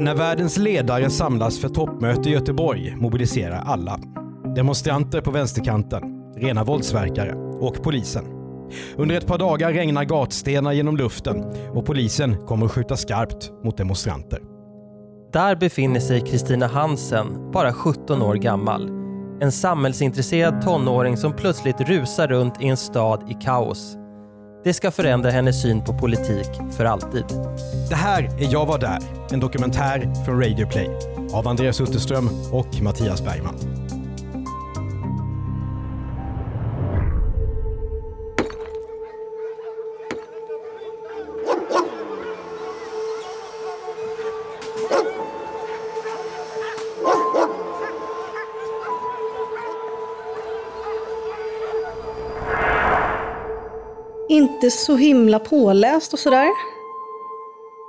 När världens ledare samlas för toppmöte i Göteborg mobiliserar alla. Demonstranter på vänsterkanten, rena våldsverkare och polisen. Under ett par dagar regnar gatstenar genom luften och polisen kommer att skjuta skarpt mot demonstranter. Där befinner sig Kristina Hansen, bara 17 år gammal. En samhällsintresserad tonåring som plötsligt rusar runt i en stad i kaos. Det ska förändra hennes syn på politik för alltid. Det här är Jag var där, en dokumentär från Radio Play av Andreas Utterström och Mattias Bergman. Inte så himla påläst och sådär.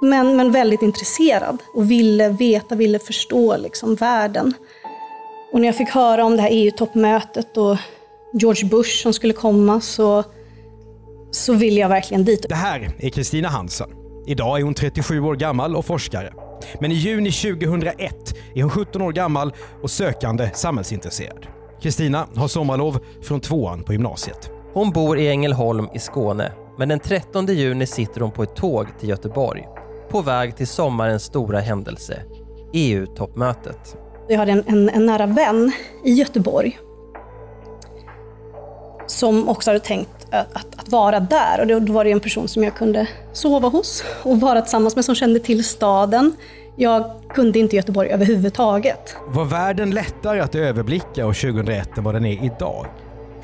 Men, men väldigt intresserad och ville veta, ville förstå liksom världen. Och när jag fick höra om det här EU-toppmötet och George Bush som skulle komma så, så ville jag verkligen dit. Det här är Kristina Hansen. Idag är hon 37 år gammal och forskare. Men i juni 2001 är hon 17 år gammal och sökande samhällsintresserad. Kristina har sommarlov från tvåan på gymnasiet. Hon bor i Ängelholm i Skåne, men den 13 juni sitter hon på ett tåg till Göteborg. På väg till sommarens stora händelse, EU-toppmötet. Jag hade en, en, en nära vän i Göteborg som också hade tänkt att, att, att vara där. Och då var det en person som jag kunde sova hos och vara tillsammans med, som kände till staden. Jag kunde inte Göteborg överhuvudtaget. Var världen lättare att överblicka år 2001 än vad den är idag?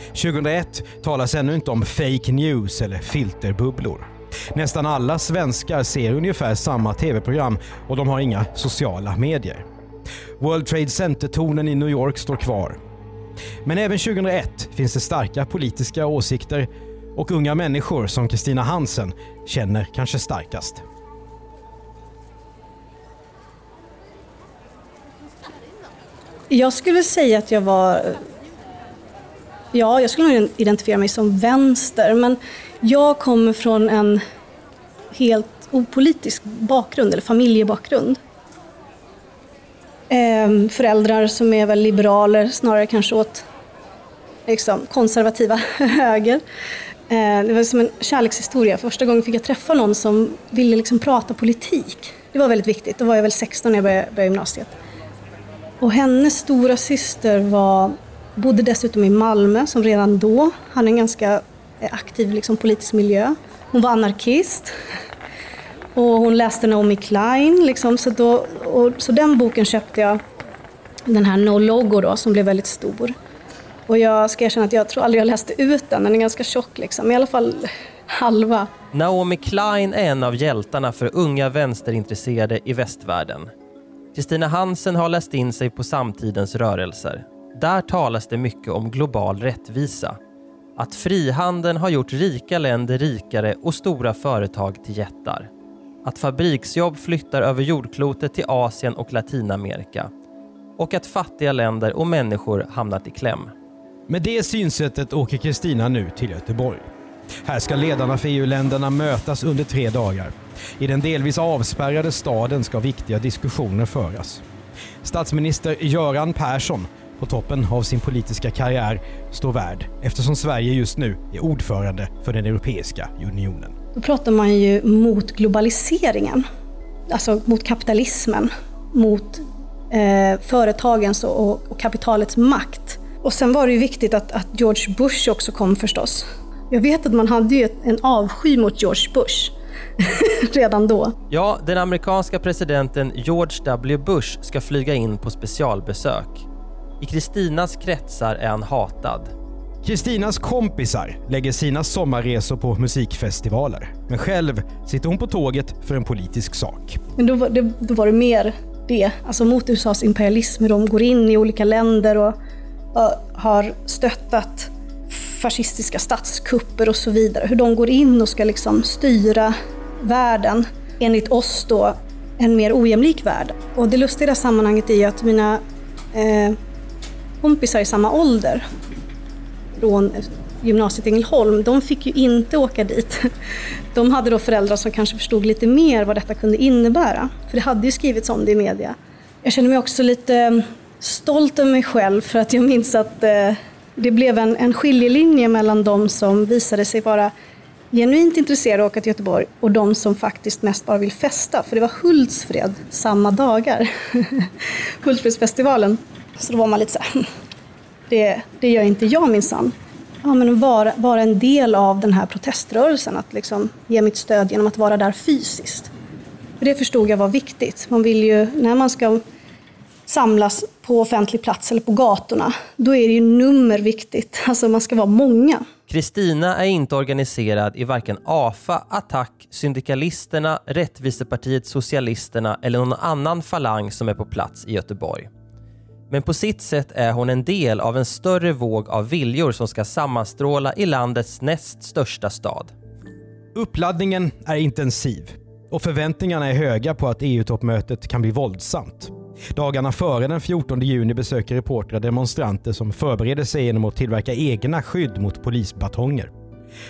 2001 talas ännu inte om fake news eller filterbubblor. Nästan alla svenskar ser ungefär samma tv-program och de har inga sociala medier. World Trade Center-tornen i New York står kvar. Men även 2001 finns det starka politiska åsikter och unga människor som Kristina Hansen känner kanske starkast. Jag skulle säga att jag var... Ja, jag skulle nog identifiera mig som vänster, men jag kommer från en helt opolitisk bakgrund, eller familjebakgrund. Ehm, föräldrar som är väl liberaler, snarare kanske åt liksom, konservativa höger. Ehm, det var som en kärlekshistoria. Första gången fick jag träffa någon som ville liksom prata politik. Det var väldigt viktigt. Då var jag väl 16 när jag började, började gymnasiet. Och hennes stora syster var, bodde dessutom i Malmö som redan då hade en ganska eh, aktiv liksom, politisk miljö. Hon var anarkist. Och hon läste Naomi Klein. Liksom, så, då, och, så den boken köpte jag. Den här No Logo då, som blev väldigt stor. Och jag ska erkänna att jag tror aldrig jag läste ut den. Den är ganska tjock liksom. I alla fall halva. Naomi Klein är en av hjältarna för unga vänsterintresserade i västvärlden. Kristina Hansen har läst in sig på samtidens rörelser. Där talas det mycket om global rättvisa. Att frihandeln har gjort rika länder rikare och stora företag till jättar. Att fabriksjobb flyttar över jordklotet till Asien och Latinamerika. Och att fattiga länder och människor hamnat i kläm. Med det synsättet åker Kristina nu till Göteborg. Här ska ledarna för EU-länderna mötas under tre dagar. I den delvis avspärrade staden ska viktiga diskussioner föras. Statsminister Göran Persson, på toppen av sin politiska karriär, står värd eftersom Sverige just nu är ordförande för den Europeiska unionen. Då pratar man ju mot globaliseringen. Alltså mot kapitalismen, mot eh, företagens och, och, kapitalets makt. Och sen var det ju viktigt att, att George Bush också kom förstås. Jag vet att man hade ju en avsky mot George Bush redan då. Ja, den amerikanska presidenten George W Bush ska flyga in på specialbesök. I Kristinas kretsar är han hatad. Kristinas kompisar lägger sina sommarresor på musikfestivaler. Men själv sitter hon på tåget för en politisk sak. Men då var det, då var det mer det, alltså mot USAs imperialism, hur de går in i olika länder och, och har stöttat fascistiska statskupper och så vidare. Hur de går in och ska liksom styra världen, enligt oss då, en mer ojämlik värld. Och det lustiga i det här sammanhanget är ju att mina eh, kompisar i samma ålder från gymnasiet i Ängelholm, de fick ju inte åka dit. De hade då föräldrar som kanske förstod lite mer vad detta kunde innebära. För det hade ju skrivits om det i media. Jag känner mig också lite mm, stolt över mig själv för att jag minns att eh, det blev en, en skiljelinje mellan de som visade sig vara genuint intresserade av att åka till Göteborg och de som faktiskt mest bara vill festa. För det var Hultsfred samma dagar. Hultsfredsfestivalen. Så då var man lite så här, hmm, det, det gör inte jag minsann. Ja, men vara, vara en del av den här proteströrelsen, att liksom ge mitt stöd genom att vara där fysiskt. För det förstod jag var viktigt. Man vill ju, när man ska samlas på offentlig plats eller på gatorna, då är det ju nummer viktigt. Alltså man ska vara många. Kristina är inte organiserad i varken AFA, Attack, Syndikalisterna, Rättvisepartiet Socialisterna eller någon annan falang som är på plats i Göteborg. Men på sitt sätt är hon en del av en större våg av viljor som ska sammanstråla i landets näst största stad. Uppladdningen är intensiv och förväntningarna är höga på att EU-toppmötet kan bli våldsamt. Dagarna före den 14 juni besöker reportrar demonstranter som förbereder sig genom att tillverka egna skydd mot polisbatonger.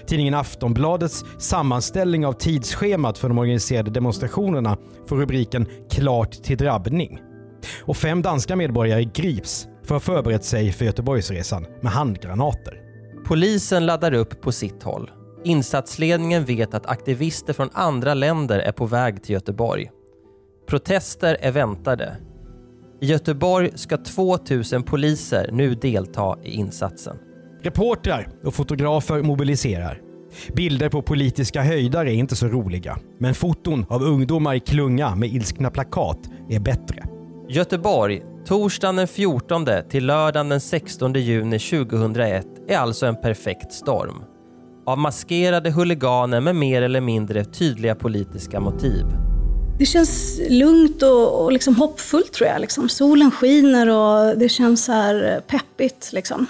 Tidningen Aftonbladets sammanställning av tidsschemat för de organiserade demonstrationerna får rubriken “Klart till drabbning”. Och fem danska medborgare grips för att ha förberett sig för Göteborgsresan med handgranater. Polisen laddar upp på sitt håll. Insatsledningen vet att aktivister från andra länder är på väg till Göteborg. Protester är väntade. I Göteborg ska 2000 poliser nu delta i insatsen. Reportrar och fotografer mobiliserar. Bilder på politiska höjdar är inte så roliga, men foton av ungdomar i klunga med ilskna plakat är bättre. Göteborg, torsdagen den 14 till lördagen den 16 juni 2001 är alltså en perfekt storm. Av maskerade huliganer med mer eller mindre tydliga politiska motiv. Det känns lugnt och, och liksom hoppfullt tror jag. Liksom. Solen skiner och det känns så här peppigt. Liksom.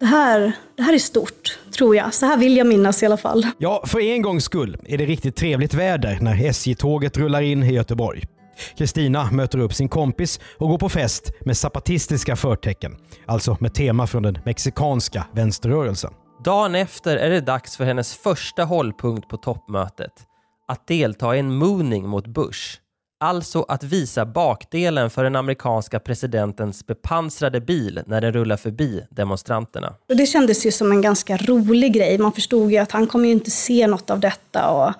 Det, här, det här är stort, tror jag. Så här vill jag minnas i alla fall. Ja, för en gångs skull är det riktigt trevligt väder när SJ-tåget rullar in i Göteborg. Kristina möter upp sin kompis och går på fest med zapatistiska förtecken, alltså med tema från den mexikanska vänsterrörelsen. Dagen efter är det dags för hennes första hållpunkt på toppmötet. Att delta i en mooning mot Bush. Alltså att visa bakdelen för den amerikanska presidentens bepansrade bil när den rullar förbi demonstranterna. Och det kändes ju som en ganska rolig grej. Man förstod ju att han kommer ju inte se något av detta. Och,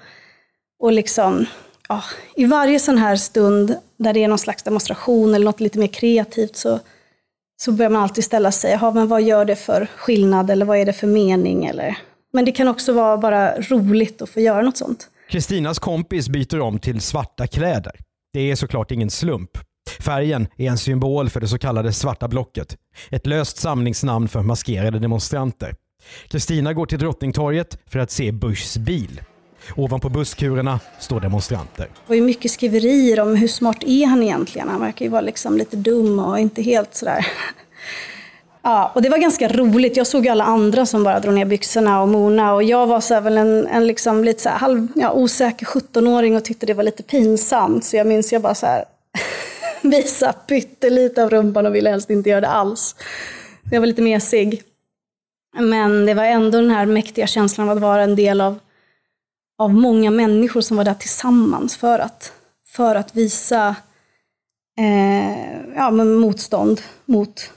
och liksom, ja, I varje sån här stund där det är någon slags demonstration eller något lite mer kreativt så, så börjar man alltid ställa sig, men vad gör det för skillnad eller vad är det för mening? Eller, men det kan också vara bara roligt att få göra något sånt. Kristinas kompis byter om till svarta kläder. Det är såklart ingen slump. Färgen är en symbol för det så kallade svarta blocket. Ett löst samlingsnamn för maskerade demonstranter. Kristina går till Drottningtorget för att se Bushs bil. Ovanpå busskurerna står demonstranter. Det var ju mycket skriverier om hur smart är han egentligen. Han verkar ju vara liksom lite dum och inte helt sådär Ja, och det var ganska roligt. Jag såg ju alla andra som bara drog ner byxorna och mona och jag var så här väl en, en liksom lite så här halv, ja, osäker 17-åring och tyckte det var lite pinsamt. Så jag minns jag bara så här visa pyttelite av rumpan och ville helst inte göra det alls. Jag var lite mesig. Men det var ändå den här mäktiga känslan av att vara en del av, av många människor som var där tillsammans för att, för att visa eh, ja, motstånd mot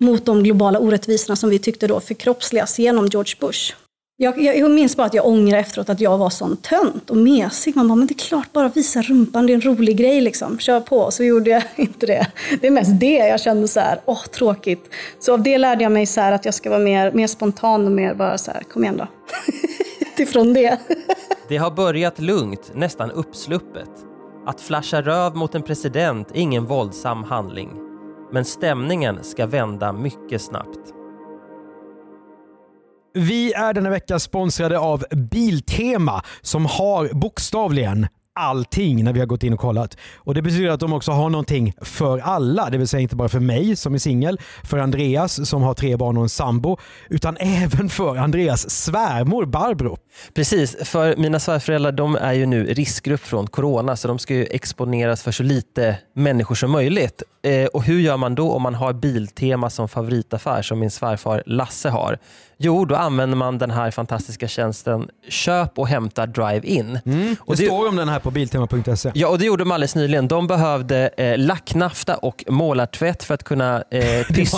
mot de globala orättvisorna som vi tyckte då förkroppsligas genom George Bush. Jag, jag, jag, minns bara att jag ångrar efteråt att jag var sån tönt och mesig. Man bara, men det är klart, bara visa rumpan, det är en rolig grej liksom. Kör på. Så gjorde jag inte det. Det är mest det jag kände så här, åh tråkigt. Så av det lärde jag mig så här att jag ska vara mer, mer spontan och mer bara så här, kom igen då. Utifrån det. det har börjat lugnt, nästan uppsluppet. Att flasha röv mot en president är ingen våldsam handling. Men stämningen ska vända mycket snabbt. Vi är denna vecka sponsrade av Biltema som har bokstavligen allting när vi har gått in och kollat. Och Det betyder att de också har någonting för alla. Det vill säga inte bara för mig som är singel, för Andreas som har tre barn och en sambo, utan även för Andreas svärmor Barbro. Precis, för mina svärföräldrar de är ju nu riskgrupp från corona så de ska ju exponeras för så lite människor som möjligt. Eh, och hur gör man då om man har Biltema som favoritaffär som min svärfar Lasse har? Jo, då använder man den här fantastiska tjänsten Köp och hämta Drive-In. Mm, det, det står om den här på biltema.se. Ja, och det gjorde de alldeles nyligen. De behövde eh, lacknafta och målartvätt för att kunna eh, pys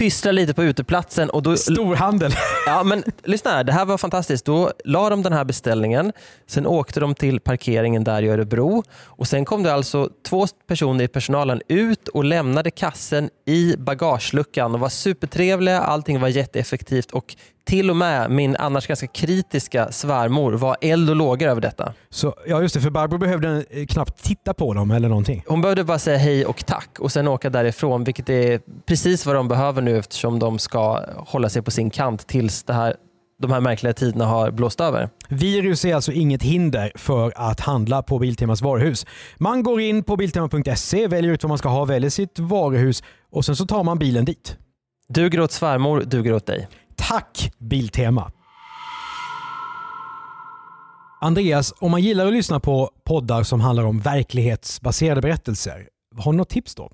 pyssla lite på uteplatsen. Och då, Storhandel. Ja, men lyssna här. Det här var fantastiskt. Då la de den här beställningen. Sen åkte de till parkeringen där i Örebro. Och Sen kom det alltså två personer i personalen ut och lämnade kassen i bagageluckan och var supertrevliga. Allting var jätteeffektivt och till och med min annars ganska kritiska svärmor var eld och lågor över detta. Så, ja just det, för Barbro behövde eh, knappt titta på dem eller någonting. Hon behövde bara säga hej och tack och sen åka därifrån vilket är precis vad de behöver nu eftersom de ska hålla sig på sin kant tills det här de här märkliga tiderna har blåst över. Virus är alltså inget hinder för att handla på Biltemas varuhus. Man går in på biltema.se, väljer ut vad man ska ha, väljer sitt varuhus och sen så tar man bilen dit. Duger åt svärmor, duger åt dig. Tack Biltema! Andreas, om man gillar att lyssna på poddar som handlar om verklighetsbaserade berättelser, har du något tips då?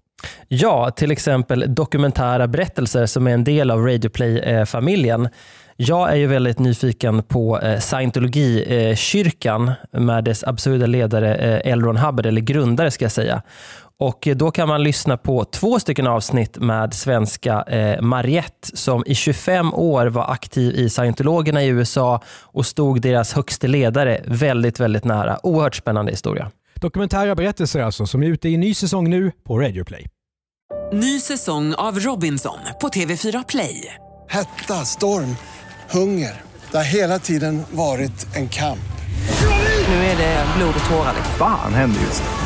Ja, till exempel dokumentära berättelser som är en del av Radioplay-familjen. Jag är ju väldigt nyfiken på eh, scientologikyrkan eh, med dess absurda ledare eh, Elron L. Ron Hubbard, eller grundare ska jag säga. Och Då kan man lyssna på två stycken avsnitt med svenska eh, Mariette som i 25 år var aktiv i scientologerna i USA och stod deras högste ledare väldigt, väldigt nära. Oerhört spännande historia. Dokumentära berättelser alltså som är ute i en ny säsong nu på Radio Play. Ny säsong av Robinson på TV4 Play. Hetta, storm, hunger. Det har hela tiden varit en kamp. Nu är det blod och tårar. Fan händer just det.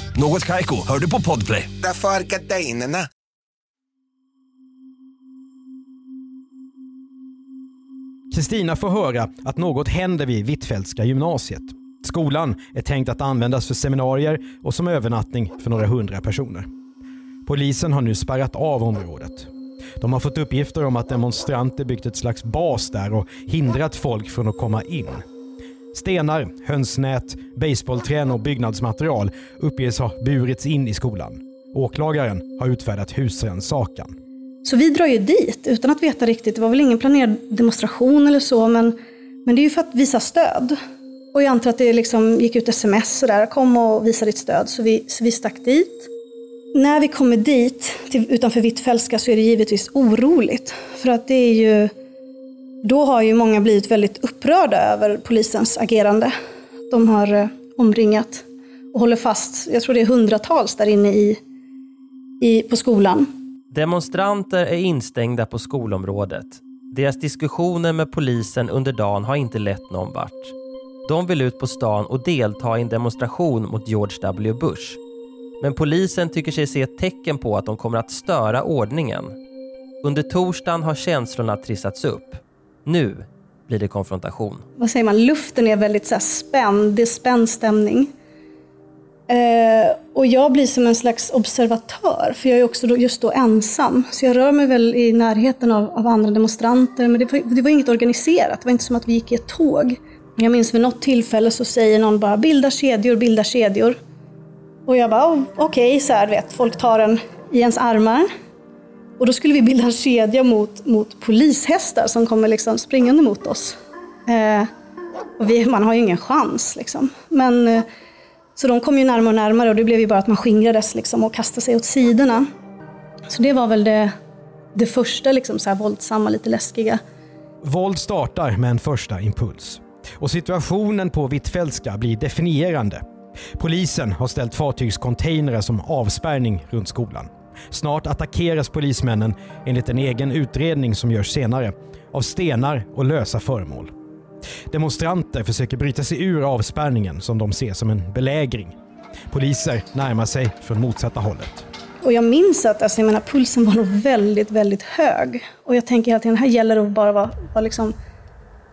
Något kajko, hör du på podplay. Därför är gardinerna. Kristina får höra att något händer vid Hvitfeldtska gymnasiet. Skolan är tänkt att användas för seminarier och som övernattning för några hundra personer. Polisen har nu spärrat av området. De har fått uppgifter om att demonstranter byggt ett slags bas där och hindrat folk från att komma in. Stenar, hönsnät, baseballträn och byggnadsmaterial uppges ha burits in i skolan. Åklagaren har utfärdat husrannsakan. Så vi drar ju dit utan att veta riktigt. Det var väl ingen planerad demonstration eller så, men, men det är ju för att visa stöd. Och jag antar att det liksom gick ut sms sådär, kom och visa ditt stöd. Så vi, så vi stack dit. När vi kommer dit, till, utanför Hvitfeldtska, så är det givetvis oroligt. För att det är ju, då har ju många blivit väldigt upprörda över polisens agerande. De har eh, omringat och håller fast, jag tror det är hundratals där inne i, i, på skolan. Demonstranter är instängda på skolområdet. Deras diskussioner med polisen under dagen har inte lett någon vart. De vill ut på stan och delta i en demonstration mot George W. Bush. Men polisen tycker sig se tecken på att de kommer att störa ordningen. Under torsdagen har känslorna trissats upp. Nu blir det konfrontation. Vad säger man? Luften är väldigt så spänd. Det är spänd stämning. Eh, och jag blir som en slags observatör, för jag är också då, just då ensam. Så jag rör mig väl i närheten av, av andra demonstranter, men det var, det var inget organiserat. Det var inte som att vi gick i ett tåg. Jag minns vid något tillfälle så säger någon bara bilda kedjor, bilda kedjor. Och jag bara, oh, okej, okay, så här, vet, folk tar en i ens armar. Och då skulle vi bilda en kedja mot, mot polishästar som kommer liksom springande mot oss. Eh, och vi, man har ju ingen chans liksom. Men, eh, så de kom ju närmare och närmare och det blev ju bara att man skingrades liksom och kastade sig åt sidorna. Så det var väl det, det första liksom så här våldsamma, lite läskiga. Våld startar med en första impuls. Och situationen på Hvitfeldtska blir definierande. Polisen har ställt fartygscontainrar som avspärrning runt skolan. Snart attackeras polismännen, enligt en egen utredning som görs senare, av stenar och lösa föremål. Demonstranter försöker bryta sig ur avspärrningen som de ser som en belägring. Poliser närmar sig från motsatta hållet. Och jag minns att alltså, jag menar, pulsen var nog väldigt, väldigt hög. Och jag tänker hela tiden, här gäller det att bara vara, vara liksom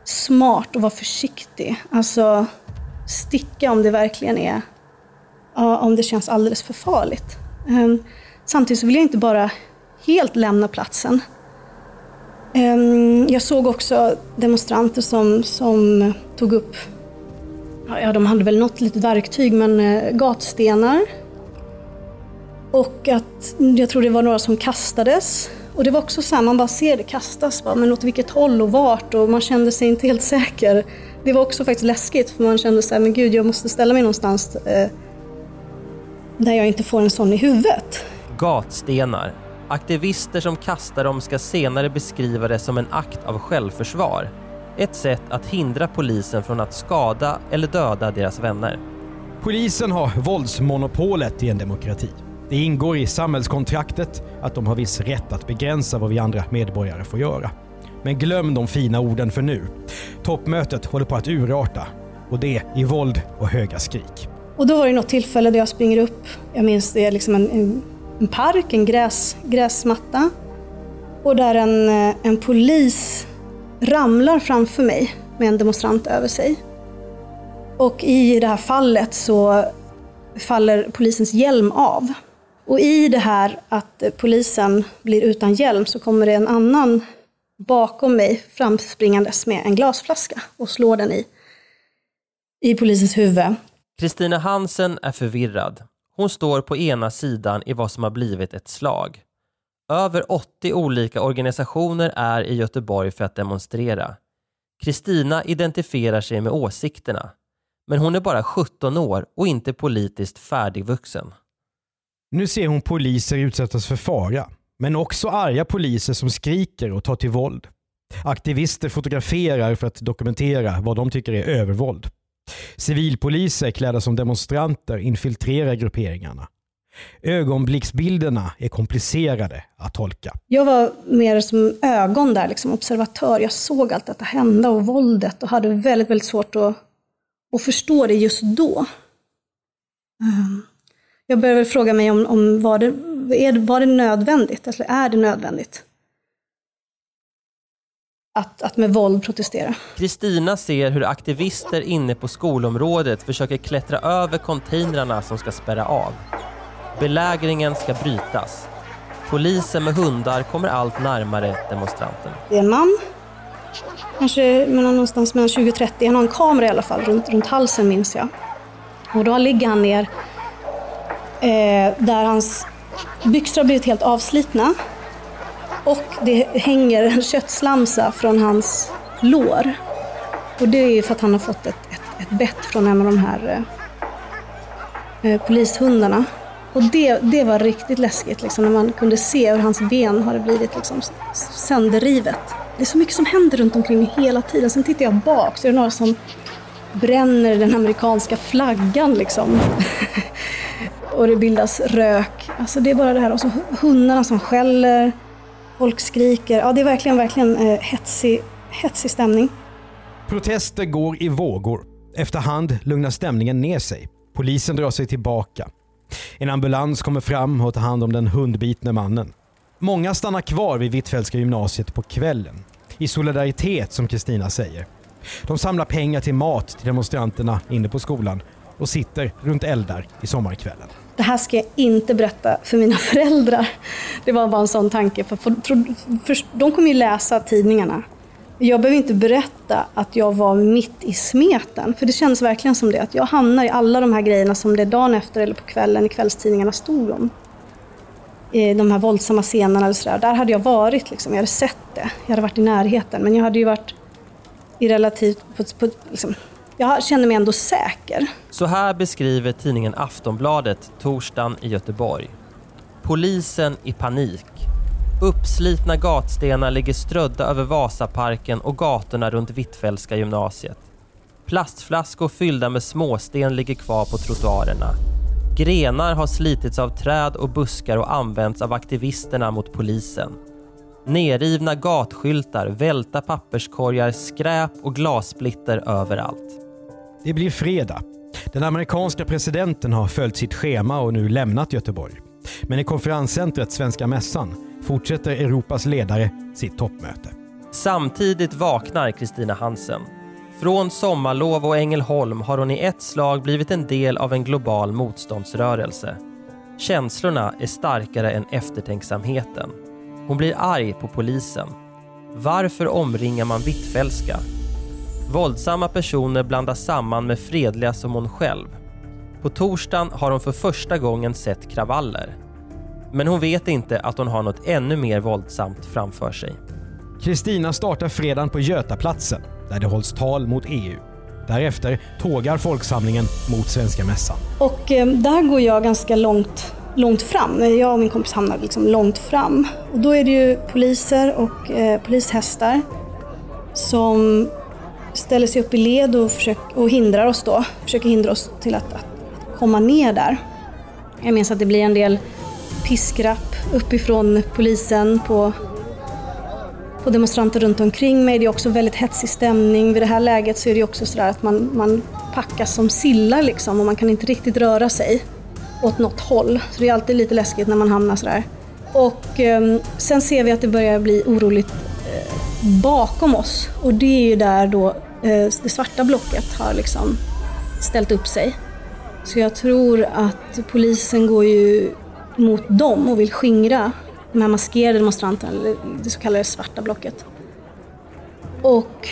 smart och vara försiktig. Alltså sticka om det verkligen är, om det känns alldeles för farligt. Ehm, Samtidigt så vill jag inte bara helt lämna platsen. Ehm, jag såg också demonstranter som, som tog upp, ja de hade väl något litet verktyg, men eh, gatstenar och att jag tror det var några som kastades. Och det var också så här, man bara ser det kastas, bara, men åt vilket håll och vart och man kände sig inte helt säker. Det var också faktiskt läskigt för man kände så här, men gud jag måste ställa mig någonstans eh, där jag inte får en sån i huvudet. Gatstenar. Aktivister som kastar dem ska senare beskriva det som en akt av självförsvar. Ett sätt att hindra polisen från att skada eller döda deras vänner. Polisen har våldsmonopolet i en demokrati. Det ingår i samhällskontraktet att de har viss rätt att begränsa vad vi andra medborgare får göra. Men glöm de fina orden för nu. Toppmötet håller på att urarta och det i våld och höga skrik. Och då var det något tillfälle där jag springer upp, jag minns det är liksom en, en, en park, en gräs, gräsmatta. Och där en, eh, en polis ramlar framför mig med en demonstrant över sig. Och i det här fallet så faller polisens hjälm av. Och i det här att polisen blir utan hjälm så kommer det en annan bakom mig framspringandes med en glasflaska och slår den i, i polisens huvud. Kristina Hansen är förvirrad. Hon står på ena sidan i vad som har blivit ett slag. Över 80 olika organisationer är i Göteborg för att demonstrera. Kristina identifierar sig med åsikterna. Men hon är bara 17 år och inte politiskt färdigvuxen. Nu ser hon poliser utsättas för fara, men också arga poliser som skriker och tar till våld. Aktivister fotograferar för att dokumentera vad de tycker är övervåld. Civilpoliser klädda som demonstranter infiltrerar grupperingarna. Ögonblicksbilderna är komplicerade att tolka. Jag var mer som ögon där, liksom observatör. Jag såg allt detta hända och våldet och hade väldigt, väldigt svårt att, att förstå det just då. Ehm, jag började fråga mig om, om var, det, är, var det nödvändigt, eller är det nödvändigt? Att, att med våld protestera. Kristina ser hur aktivister inne på skolområdet försöker klättra över containrarna som ska spärra av. Belägringen ska brytas. Polisen med hundar kommer allt närmare demonstranterna. Det är en man, kanske mellan, någonstans mellan 20 och 30. Han har en kamera i alla fall runt, runt halsen minns jag. Och då ligger han ner Eh, där hans byxor har blivit helt avslitna. Och det hänger en köttslamsa från hans lår. Och det är för att han har fått ett, ett, ett bett från en av de här eh, eh, polishundarna. Och det, det var riktigt läskigt liksom, när man kunde se hur hans ben har blivit liksom, sönderrivet. Det är så mycket som händer runt omkring mig hela tiden. Sen tittar jag bak så är det några som bränner den amerikanska flaggan. Liksom. och det bildas rök. Alltså det är bara det här. Och så hundarna som skäller, folk skriker. Ja, det är verkligen, verkligen eh, hetsig, hetsig stämning. Protester går i vågor. Efterhand lugnar stämningen ner sig. Polisen drar sig tillbaka. En ambulans kommer fram och tar hand om den hundbitne mannen. Många stannar kvar vid Hvitfeldtska gymnasiet på kvällen. I solidaritet som Kristina säger. De samlar pengar till mat till demonstranterna inne på skolan och sitter runt eldar i sommarkvällen det här ska jag inte berätta för mina föräldrar. Det var bara en sån tanke. För, för, för, de kommer ju läsa tidningarna. Jag behöver inte berätta att jag var mitt i smeten. För det kändes verkligen som det. Att jag hamnar i alla de här grejerna som det dagen efter eller på kvällen i kvällstidningarna stod om. I de här våldsamma scenerna eller sådär. Där hade jag varit. Liksom. Jag hade sett det. Jag hade varit i närheten. Men jag hade ju varit i relativt... På, på, liksom, jag känner mig ändå säker. Så här beskriver tidningen Aftonbladet torsdagen i Göteborg. Polisen i panik. Uppslitna gatstenar ligger strödda över Vasaparken och gatorna runt Hvitfeldtska gymnasiet. Plastflaskor fyllda med småsten ligger kvar på trottoarerna. Grenar har slitits av träd och buskar och använts av aktivisterna mot polisen. Nerrivna gatskyltar, välta papperskorgar, skräp och glassplitter överallt. Det blir fredag. Den amerikanska presidenten har följt sitt schema och nu lämnat Göteborg. Men i konferenscentret Svenska Mässan fortsätter Europas ledare sitt toppmöte. Samtidigt vaknar Kristina Hansen. Från sommarlov och Ängelholm har hon i ett slag blivit en del av en global motståndsrörelse. Känslorna är starkare än eftertänksamheten. Hon blir arg på polisen. Varför omringar man Hvitfeldtska? Våldsamma personer blandas samman med fredliga som hon själv. På torsdagen har hon för första gången sett kravaller. Men hon vet inte att hon har något ännu mer våldsamt framför sig. Kristina startar fredagen på Götaplatsen där det hålls tal mot EU. Därefter tågar folksamlingen mot Svenska Mässan. Och eh, där går jag ganska långt, långt fram. Jag och min kompis hamnar liksom långt fram. Och då är det ju poliser och eh, polishästar som ställer sig upp i led och, försöker, och hindrar oss då. Försöker hindra oss till att, att komma ner där. Jag minns att det blir en del piskrapp uppifrån polisen på, på demonstranter runt omkring mig. Det är också väldigt hetsig stämning. Vid det här läget så är det också sådär att man, man packas som sillar liksom och man kan inte riktigt röra sig åt något håll. Så det är alltid lite läskigt när man hamnar sådär. Och eh, sen ser vi att det börjar bli oroligt bakom oss och det är ju där då eh, det svarta blocket har liksom ställt upp sig. Så jag tror att polisen går ju mot dem och vill skingra de här maskerade demonstranterna, eller det så kallade svarta blocket. Och,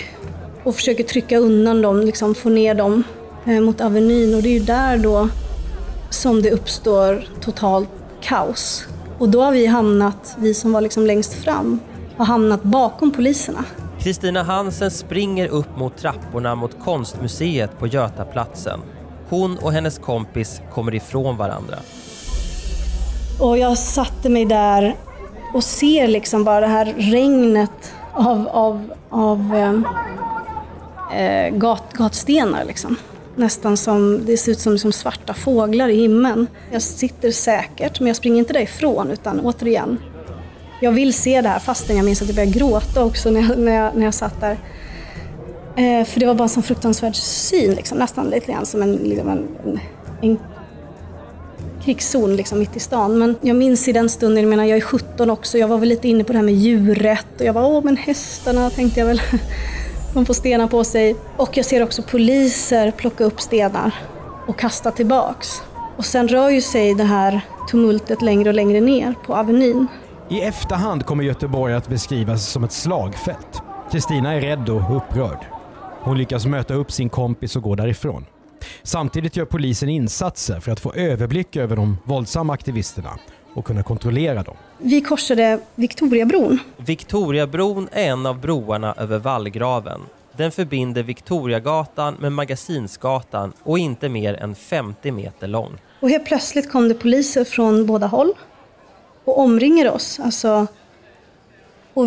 och försöker trycka undan dem, liksom få ner dem eh, mot Avenyn och det är ju där då som det uppstår totalt kaos. Och då har vi hamnat, vi som var liksom längst fram, har hamnat bakom poliserna. Kristina Hansen springer upp mot trapporna mot konstmuseet på Götaplatsen. Hon och hennes kompis kommer ifrån varandra. Och jag satte mig där och ser liksom bara det här regnet av, av, av eh, eh, gat, gatstenar. Liksom. Nästan som, det ser ut som liksom svarta fåglar i himlen. Jag sitter säkert, men jag springer inte därifrån utan återigen, jag vill se det här fastän jag minns att jag började gråta också när jag, när jag, när jag satt där. Eh, för det var bara en sån fruktansvärd syn, liksom, nästan lite grann som en, liksom en, en, en krigszon liksom, mitt i stan. Men jag minns i den stunden, jag menar jag är 17 också, jag var väl lite inne på det här med djurrätt och jag var åh men hästarna tänkte jag väl. De får stenar på sig. Och jag ser också poliser plocka upp stenar och kasta tillbaks. Och sen rör ju sig det här tumultet längre och längre ner på Avenyn. I efterhand kommer Göteborg att beskrivas som ett slagfält. Kristina är rädd och upprörd. Hon lyckas möta upp sin kompis och gå därifrån. Samtidigt gör polisen insatser för att få överblick över de våldsamma aktivisterna och kunna kontrollera dem. Vi korsade Victoriabron. Victoriabron är en av broarna över vallgraven. Den förbinder Victoriagatan med Magasinsgatan och inte mer än 50 meter lång. Och helt plötsligt kom det poliser från båda håll och omringade oss. Alltså, och,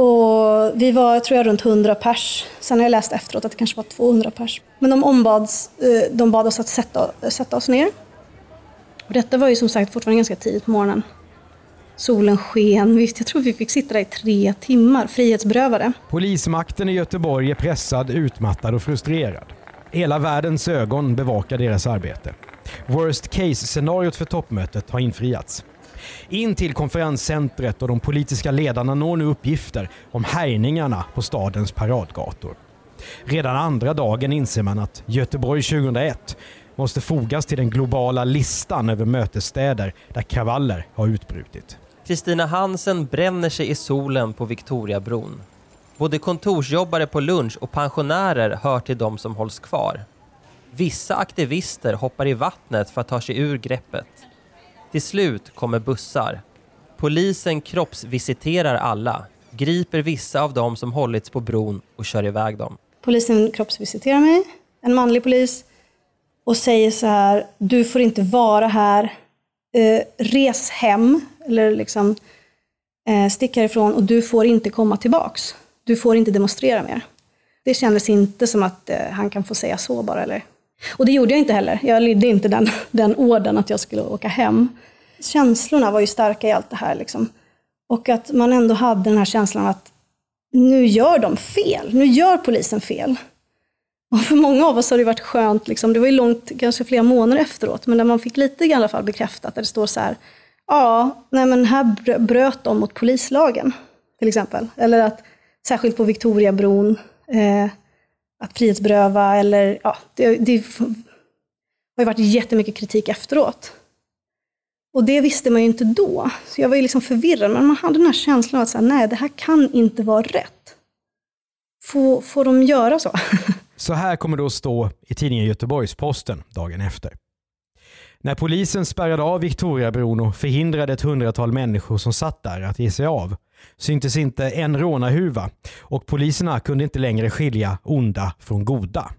och vi var, tror jag, runt 100 pers. Sen har jag läst efteråt att det kanske var 200 pers. Men de, ombads, eh, de bad oss att sätta, sätta oss ner. Och detta var ju som sagt fortfarande ganska tidigt på morgonen. Solen sken. Jag tror vi fick sitta där i tre timmar, frihetsberövade. Polismakten i Göteborg är pressad, utmattad och frustrerad. Hela världens ögon bevakar deras arbete. Worst case-scenariot för toppmötet har infriats. In till konferenscentret och de politiska ledarna når nu uppgifter om härjningarna på stadens paradgator. Redan andra dagen inser man att Göteborg 2001 måste fogas till den globala listan över mötesstäder där kravaller har utbrutit. Kristina Hansen bränner sig i solen på Victoriabron. Både kontorsjobbare på lunch och pensionärer hör till de som hålls kvar. Vissa aktivister hoppar i vattnet för att ta sig ur greppet. Till slut kommer bussar. Polisen kroppsvisiterar alla, griper vissa av dem som hållits på bron och kör iväg dem. Polisen kroppsvisiterar mig, en manlig polis, och säger så här, du får inte vara här, eh, res hem, eller liksom, Eh, stick härifrån och du får inte komma tillbaks. Du får inte demonstrera mer. Det kändes inte som att eh, han kan få säga så bara. Eller? Och det gjorde jag inte heller. Jag lydde inte den, den orden att jag skulle åka hem. Känslorna var ju starka i allt det här. Liksom. Och att man ändå hade den här känslan att nu gör de fel. Nu gör polisen fel. Och för många av oss har det varit skönt, liksom, det var ju långt, kanske flera månader efteråt, men när man fick lite i alla fall bekräftat, där det står så här, ja, nej men här bröt de mot polislagen, till exempel. Eller att, särskilt på Victoriabron, eh, att frihetsberöva, eller ja, det, det har ju varit jättemycket kritik efteråt. Och det visste man ju inte då. Så jag var ju liksom förvirrad, men man hade den här känslan av att säga, nej, det här kan inte vara rätt. Får, får de göra så? Så här kommer det att stå i tidningen Göteborgs-Posten dagen efter. När polisen spärrade av Victoriabron och förhindrade ett hundratal människor som satt där att ge sig av syntes inte en rånarhuva och poliserna kunde inte längre skilja onda från goda.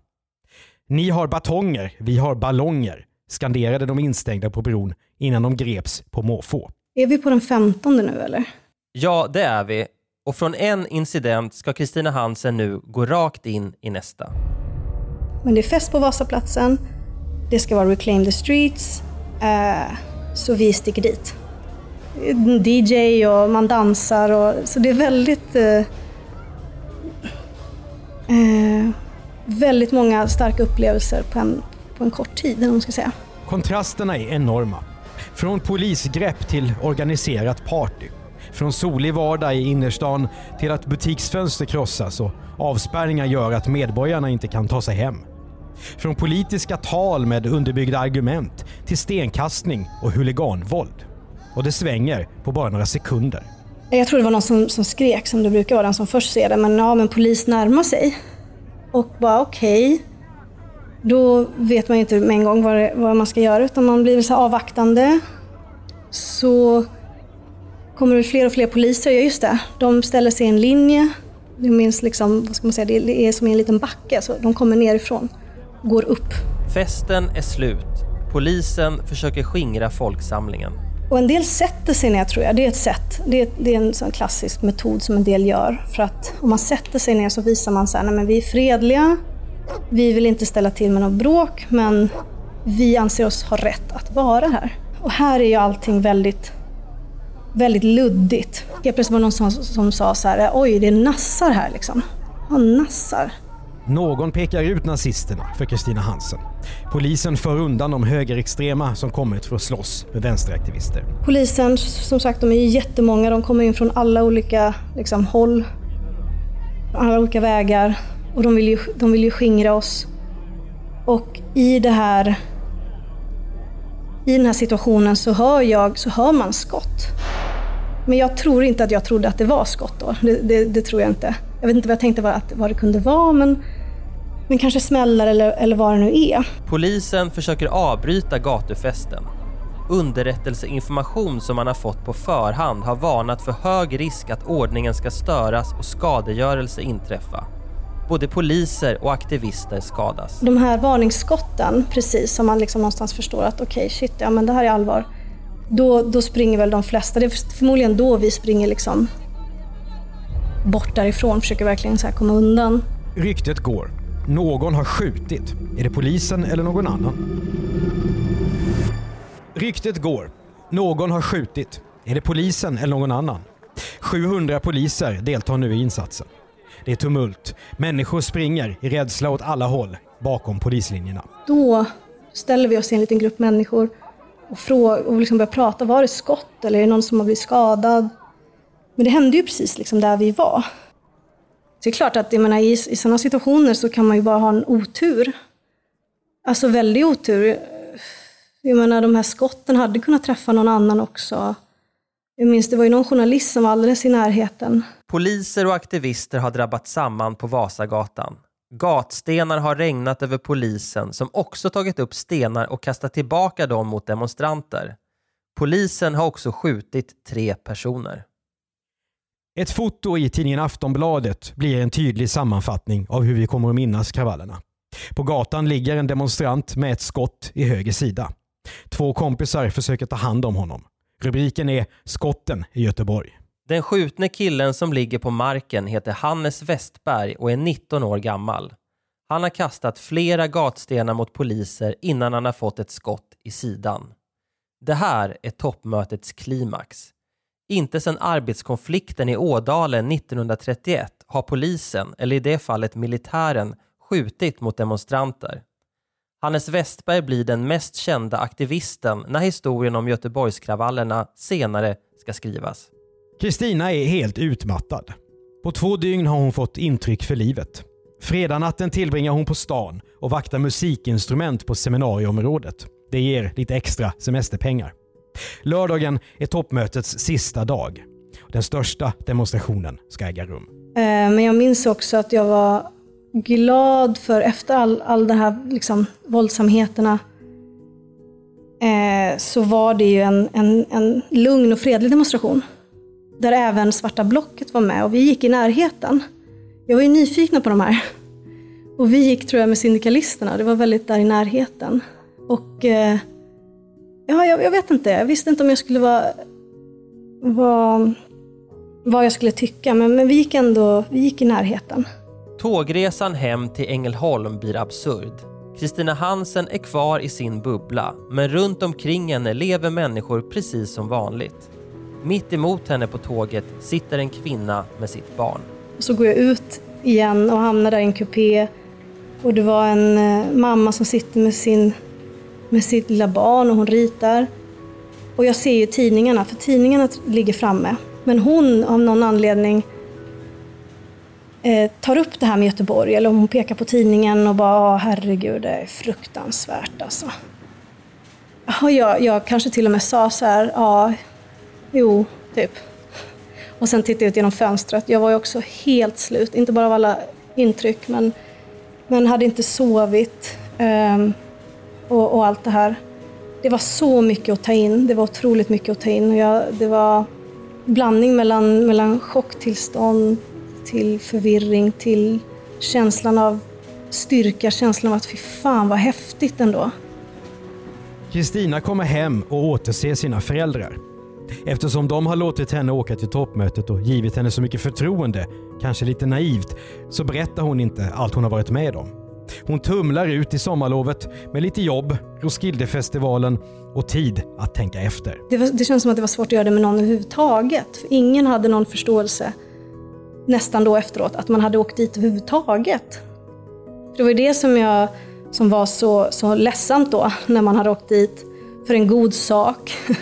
Ni har batonger, vi har ballonger, skanderade de instängda på bron innan de greps på måfå. Är vi på den 15 nu eller? Ja, det är vi. Och från en incident ska Kristina Hansen nu gå rakt in i nästa. Men det är fest på Vasaplatsen, det ska vara Reclaim the Streets, eh, så vi sticker dit. DJ och man dansar, och, så det är väldigt eh, eh, väldigt många starka upplevelser på en, på en kort tid, om man ska säga. Kontrasterna är enorma. Från polisgrepp till organiserat party. Från solig vardag i innerstan till att butiksfönster krossas och avspärrningar gör att medborgarna inte kan ta sig hem. Från politiska tal med underbyggda argument till stenkastning och huliganvåld. Och det svänger på bara några sekunder. Jag tror det var någon som, som skrek, som det brukar vara, den som först ser det, men ja, men polis närmar sig. Och bara okej, okay. då vet man inte med en gång vad, det, vad man ska göra, utan man blir så avvaktande. Så kommer det fler och fler poliser, ja just det, de ställer sig i en linje. Det minns liksom, vad ska man säga, det är som en liten backe, så de kommer nerifrån, går upp. Festen är slut. Polisen försöker skingra folksamlingen. Och en del sätter sig ner tror jag, det är ett sätt. Det är, det är en sån klassisk metod som en del gör. För att om man sätter sig ner så visar man så här, nej men vi är fredliga, vi vill inte ställa till med något bråk, men vi anser oss ha rätt att vara här. Och här är ju allting väldigt väldigt luddigt. Helt plötsligt var det någon som, som sa så här, oj det är nassar här liksom. Ja, nassar. Någon pekar ut nazisterna för Kristina Hansen. Polisen för undan de högerextrema som kommit för att slåss med vänsteraktivister. Polisen, som sagt, de är jättemånga. De kommer in från alla olika liksom, håll, alla olika vägar. Och de vill, ju, de vill ju skingra oss. Och i det här i den här situationen så hör, jag, så hör man skott. Men jag tror inte att jag trodde att det var skott då. Det, det, det tror jag inte. Jag vet inte vad jag tänkte vad, vad det kunde vara, men, men kanske smällar eller, eller vad det nu är. Polisen försöker avbryta gatufesten. Underrättelseinformation som man har fått på förhand har varnat för hög risk att ordningen ska störas och skadegörelse inträffa. Både poliser och aktivister skadas. De här varningsskotten, precis som man liksom någonstans förstår att okej, okay, shit, ja men det här är allvar. Då, då springer väl de flesta, det är förmodligen då vi springer liksom bort därifrån, försöker verkligen så komma undan. Ryktet går. Någon har skjutit. Är det polisen eller någon annan? Ryktet går. Någon har skjutit. Är det polisen eller någon annan? 700 poliser deltar nu i insatsen. Det är tumult. Människor springer i rädsla åt alla håll bakom polislinjerna. Då ställer vi oss i en liten grupp människor och, fråga, och liksom börjar prata. Var det skott eller är det någon som har blivit skadad? Men det hände ju precis liksom där vi var. Det är klart att jag menar, i, i sådana situationer så kan man ju bara ha en otur. Alltså väldigt otur. Jag menar de här skotten hade kunnat träffa någon annan också. Jag minns det var ju någon journalist som var alldeles i närheten. Poliser och aktivister har drabbat samman på Vasagatan. Gatstenar har regnat över polisen som också tagit upp stenar och kastat tillbaka dem mot demonstranter. Polisen har också skjutit tre personer. Ett foto i tidningen Aftonbladet blir en tydlig sammanfattning av hur vi kommer att minnas kravallerna. På gatan ligger en demonstrant med ett skott i höger sida. Två kompisar försöker ta hand om honom. Rubriken är “Skotten i Göteborg”. Den skjutne killen som ligger på marken heter Hannes Westberg och är 19 år gammal. Han har kastat flera gatstenar mot poliser innan han har fått ett skott i sidan. Det här är toppmötets klimax. Inte sedan arbetskonflikten i Ådalen 1931 har polisen, eller i det fallet militären, skjutit mot demonstranter. Hannes Westberg blir den mest kända aktivisten när historien om Göteborgskravallerna senare ska skrivas. Kristina är helt utmattad. På två dygn har hon fått intryck för livet. Fredagnatten tillbringar hon på stan och vaktar musikinstrument på seminarieområdet. Det ger lite extra semesterpengar. Lördagen är toppmötets sista dag. Den största demonstrationen ska äga rum. Eh, men jag minns också att jag var glad för efter all, all de här liksom, våldsamheterna eh, så var det ju en, en, en lugn och fredlig demonstration. Där även Svarta blocket var med och vi gick i närheten. Jag var ju nyfikna på de här. Och vi gick tror jag med syndikalisterna, det var väldigt där i närheten. Och eh, ja, jag, jag vet inte, jag visste inte om jag skulle vara, vara vad jag skulle tycka, men, men vi gick ändå vi gick i närheten. Tågresan hem till Ängelholm blir absurd. Kristina Hansen är kvar i sin bubbla, men runt omkring henne lever människor precis som vanligt. Mitt emot henne på tåget sitter en kvinna med sitt barn. Så går jag ut igen och hamnar där i en kupé. Och det var en eh, mamma som sitter med, sin, med sitt lilla barn och hon ritar. Och jag ser ju tidningarna, för tidningarna ligger framme. Men hon av någon anledning eh, tar upp det här med Göteborg, eller hon pekar på tidningen och bara "Åh, herregud, det är fruktansvärt alltså. Och jag, jag kanske till och med sa så här, ja, jo, typ. Och sen tittade jag ut genom fönstret. Jag var ju också helt slut, inte bara av alla intryck, men, men hade inte sovit Eh, och, och allt det här. Det var så mycket att ta in, det var otroligt mycket att ta in. Jag, det var blandning mellan, mellan chocktillstånd till förvirring, till känslan av styrka, känslan av att fy fan vad häftigt ändå. Kristina kommer hem och återser sina föräldrar. Eftersom de har låtit henne åka till toppmötet och givit henne så mycket förtroende, kanske lite naivt, så berättar hon inte allt hon har varit med om. Hon tumlar ut i sommarlovet med lite jobb, Roskildefestivalen och tid att tänka efter. Det, var, det känns som att det var svårt att göra det med någon överhuvudtaget. För ingen hade någon förståelse nästan då efteråt, att man hade åkt dit överhuvudtaget. Det var ju det som, jag, som var så, så ledsamt då, när man hade åkt dit för en god sak.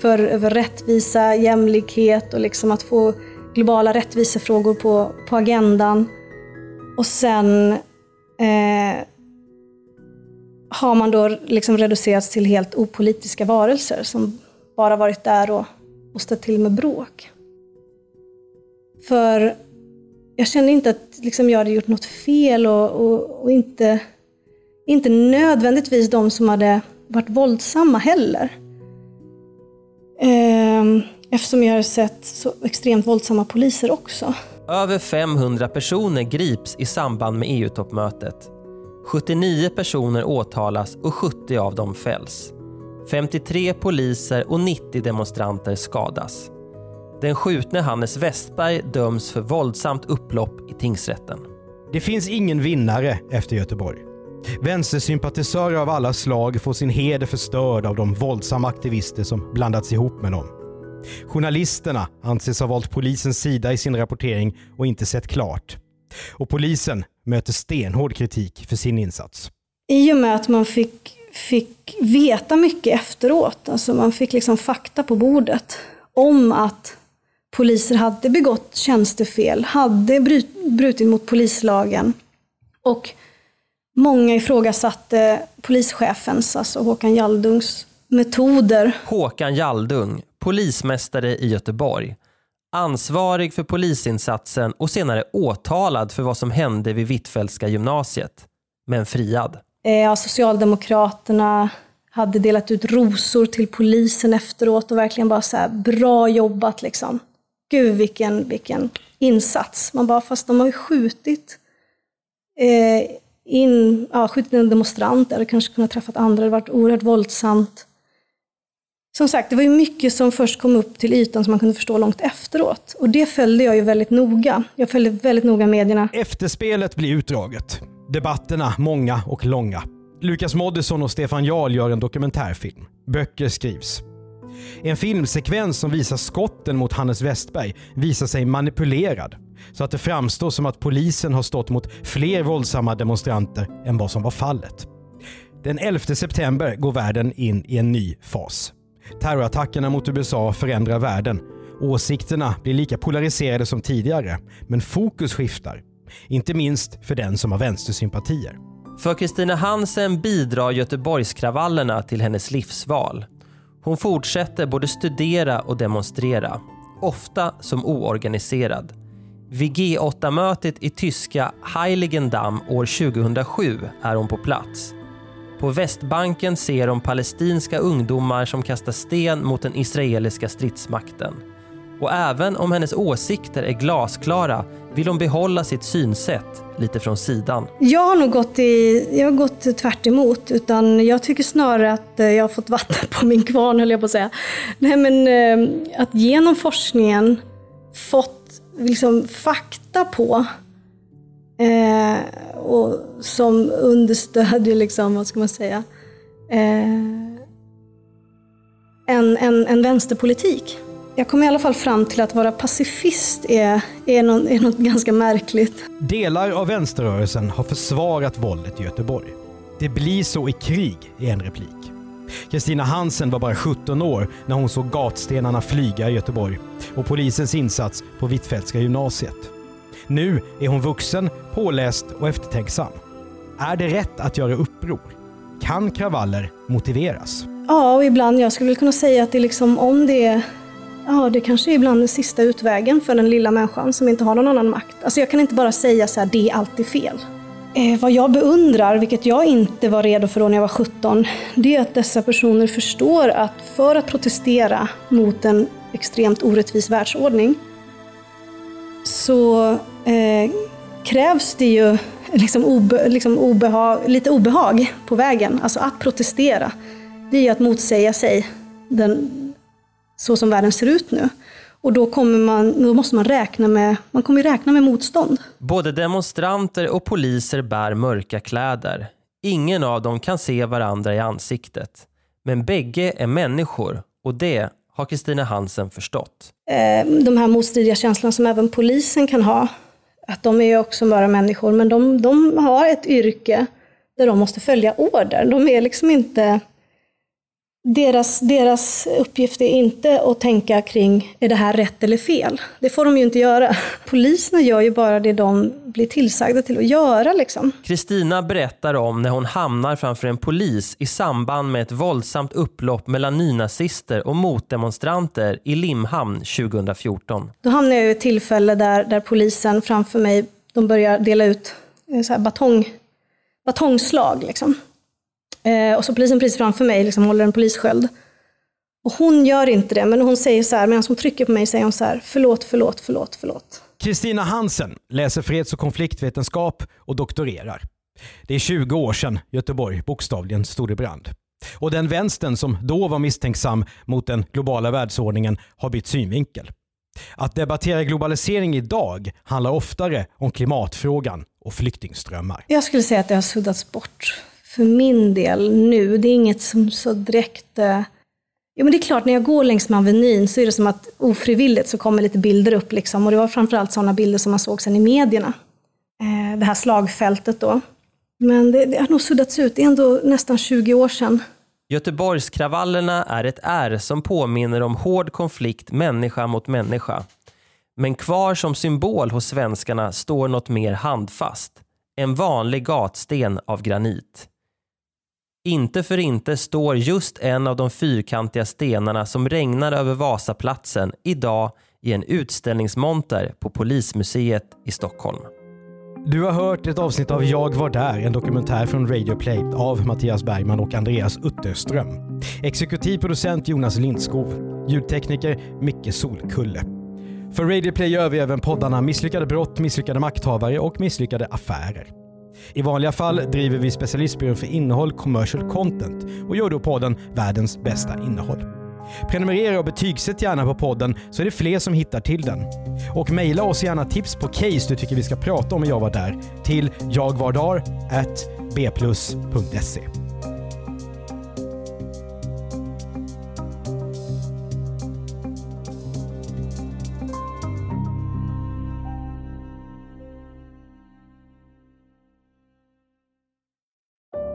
För, för rättvisa, jämlikhet och liksom att få globala rättvisefrågor på, på agendan. Och sen eh, har man då liksom reducerats till helt opolitiska varelser som bara varit där och, och ställt till med bråk. För jag kände inte att liksom jag hade gjort något fel och, och, och inte, inte nödvändigtvis de som hade varit våldsamma heller. Eh, eftersom jag har sett så extremt våldsamma poliser också. Över 500 personer grips i samband med EU-toppmötet. 79 personer åtalas och 70 av dem fälls. 53 poliser och 90 demonstranter skadas. Den skjutne Hannes Westberg döms för våldsamt upplopp i tingsrätten. Det finns ingen vinnare efter Göteborg. Vänstersympatisörer av alla slag får sin heder förstörd av de våldsamma aktivister som blandats ihop med dem. Journalisterna anses ha valt polisens sida i sin rapportering och inte sett klart. Och polisen möter stenhård kritik för sin insats. I och med att man fick, fick veta mycket efteråt, alltså man fick liksom fakta på bordet om att poliser hade begått tjänstefel, hade brut, brutit mot polislagen och många ifrågasatte polischefens, alltså Håkan Jaldungs, metoder. Håkan Jaldung, polismästare i Göteborg. Ansvarig för polisinsatsen och senare åtalad för vad som hände vid Hvitfeldtska gymnasiet. Men friad. Eh, ja, Socialdemokraterna hade delat ut rosor till polisen efteråt och verkligen bara så här, bra jobbat liksom. Gud vilken, vilken insats. Man bara, fast de har ju skjutit eh, in, ja, skjutit en demonstrant eller kanske kunnat träffat andra, det har varit oerhört våldsamt som sagt, det var ju mycket som först kom upp till ytan som man kunde förstå långt efteråt. Och det följde jag ju väldigt noga. Jag följde väldigt noga medierna. Efterspelet blir utdraget. Debatterna många och långa. Lukas Moodysson och Stefan Jarl gör en dokumentärfilm. Böcker skrivs. En filmsekvens som visar skotten mot Hannes Westberg visar sig manipulerad så att det framstår som att polisen har stått mot fler våldsamma demonstranter än vad som var fallet. Den 11 september går världen in i en ny fas. Terrorattackerna mot USA förändrar världen. Åsikterna blir lika polariserade som tidigare, men fokus skiftar. Inte minst för den som har vänstersympatier. För Kristina Hansen bidrar Göteborgskravallerna till hennes livsval. Hon fortsätter både studera och demonstrera, ofta som oorganiserad. Vid G8-mötet i tyska Heiligendamm år 2007 är hon på plats. På Västbanken ser hon palestinska ungdomar som kastar sten mot den israeliska stridsmakten. Och även om hennes åsikter är glasklara vill hon behålla sitt synsätt lite från sidan. Jag har nog gått, i, jag har gått tvärt emot, utan jag tycker snarare att eh, jag har fått vatten på min kvarn, höll jag på att säga. Nej, men, eh, att genom forskningen fått liksom, fakta på eh, och som understödjer, liksom, vad ska man säga, eh, en, en, en vänsterpolitik. Jag kom i alla fall fram till att vara pacifist är, är, något, är något ganska märkligt. Delar av vänsterrörelsen har försvarat våldet i Göteborg. Det blir så i krig, i en replik. Kristina Hansen var bara 17 år när hon såg gatstenarna flyga i Göteborg och polisens insats på Hvitfeldtska gymnasiet. Nu är hon vuxen, påläst och eftertänksam. Är det rätt att göra uppror? Kan kravaller motiveras? Ja, och ibland, jag skulle kunna säga att det liksom, om det är Ja, det kanske är ibland den sista utvägen för den lilla människan som inte har någon annan makt. Alltså jag kan inte bara säga så här, det är alltid fel. Eh, vad jag beundrar, vilket jag inte var redo för då när jag var 17, det är att dessa personer förstår att för att protestera mot en extremt orättvis världsordning så eh, krävs det ju liksom obe, liksom obehag, lite obehag på vägen. Alltså att protestera, det är ju att motsäga sig den, så som världen ser ut nu. Och då, kommer man, då måste man räkna med, man kommer räkna med motstånd. Både demonstranter och poliser bär mörka kläder. Ingen av dem kan se varandra i ansiktet. Men bägge är människor och det har Kristina Hansen förstått. Eh, de här motstridiga känslorna som även polisen kan ha, att de är ju också bara människor, men de, de har ett yrke där de måste följa order. De är liksom inte deras, deras uppgift är inte att tänka kring, är det här rätt eller fel? Det får de ju inte göra. Poliserna gör ju bara det de blir tillsagda till att göra. Liksom. Kristina berättar om när hon hamnar framför en polis i samband med ett våldsamt upplopp mellan nynazister och motdemonstranter i Limhamn 2014. Då hamnar jag i ett tillfälle där, där polisen framför mig, de börjar dela ut eh, så här batong, batongslag. Liksom. Eh, och så polisen precis framför mig liksom håller en polissköld. Och hon gör inte det, men hon säger så här, medan hon trycker på mig säger hon så här, förlåt, förlåt, förlåt, förlåt. Kristina Hansen läser freds och konfliktvetenskap och doktorerar. Det är 20 år sedan Göteborg bokstavligen stod i brand. Och den vänstern som då var misstänksam mot den globala världsordningen har bytt synvinkel. Att debattera globalisering idag handlar oftare om klimatfrågan och flyktingströmmar. Jag skulle säga att det har suddats bort för min del nu. Det är inget som så direkt... Eh... Jo, men det är klart, när jag går längs med Avenyn så är det som att ofrivilligt så kommer lite bilder upp. Liksom. Och det var framförallt sådana bilder som man såg sen i medierna. Eh, det här slagfältet då. Men det, det har nog suddats ut. Det är ändå nästan 20 år sedan. Göteborgskravallerna är ett R som påminner om hård konflikt människa mot människa. Men kvar som symbol hos svenskarna står något mer handfast. En vanlig gatsten av granit. Inte för inte står just en av de fyrkantiga stenarna som regnar över Vasaplatsen idag i en utställningsmonter på Polismuseet i Stockholm. Du har hört ett avsnitt av Jag var där, en dokumentär från Radio Play av Mattias Bergman och Andreas Utterström. Exekutiv producent Jonas Lindskov. Ljudtekniker Micke Solkulle. För Radio Play gör vi även poddarna Misslyckade brott, Misslyckade makthavare och Misslyckade affärer. I vanliga fall driver vi specialistbyrån för innehåll, commercial content och gör då podden Världens bästa innehåll. Prenumerera och betygsätt gärna på podden så är det fler som hittar till den. Och mejla oss gärna tips på case du tycker vi ska prata om i Jag var där till jagvardar@bplus.se.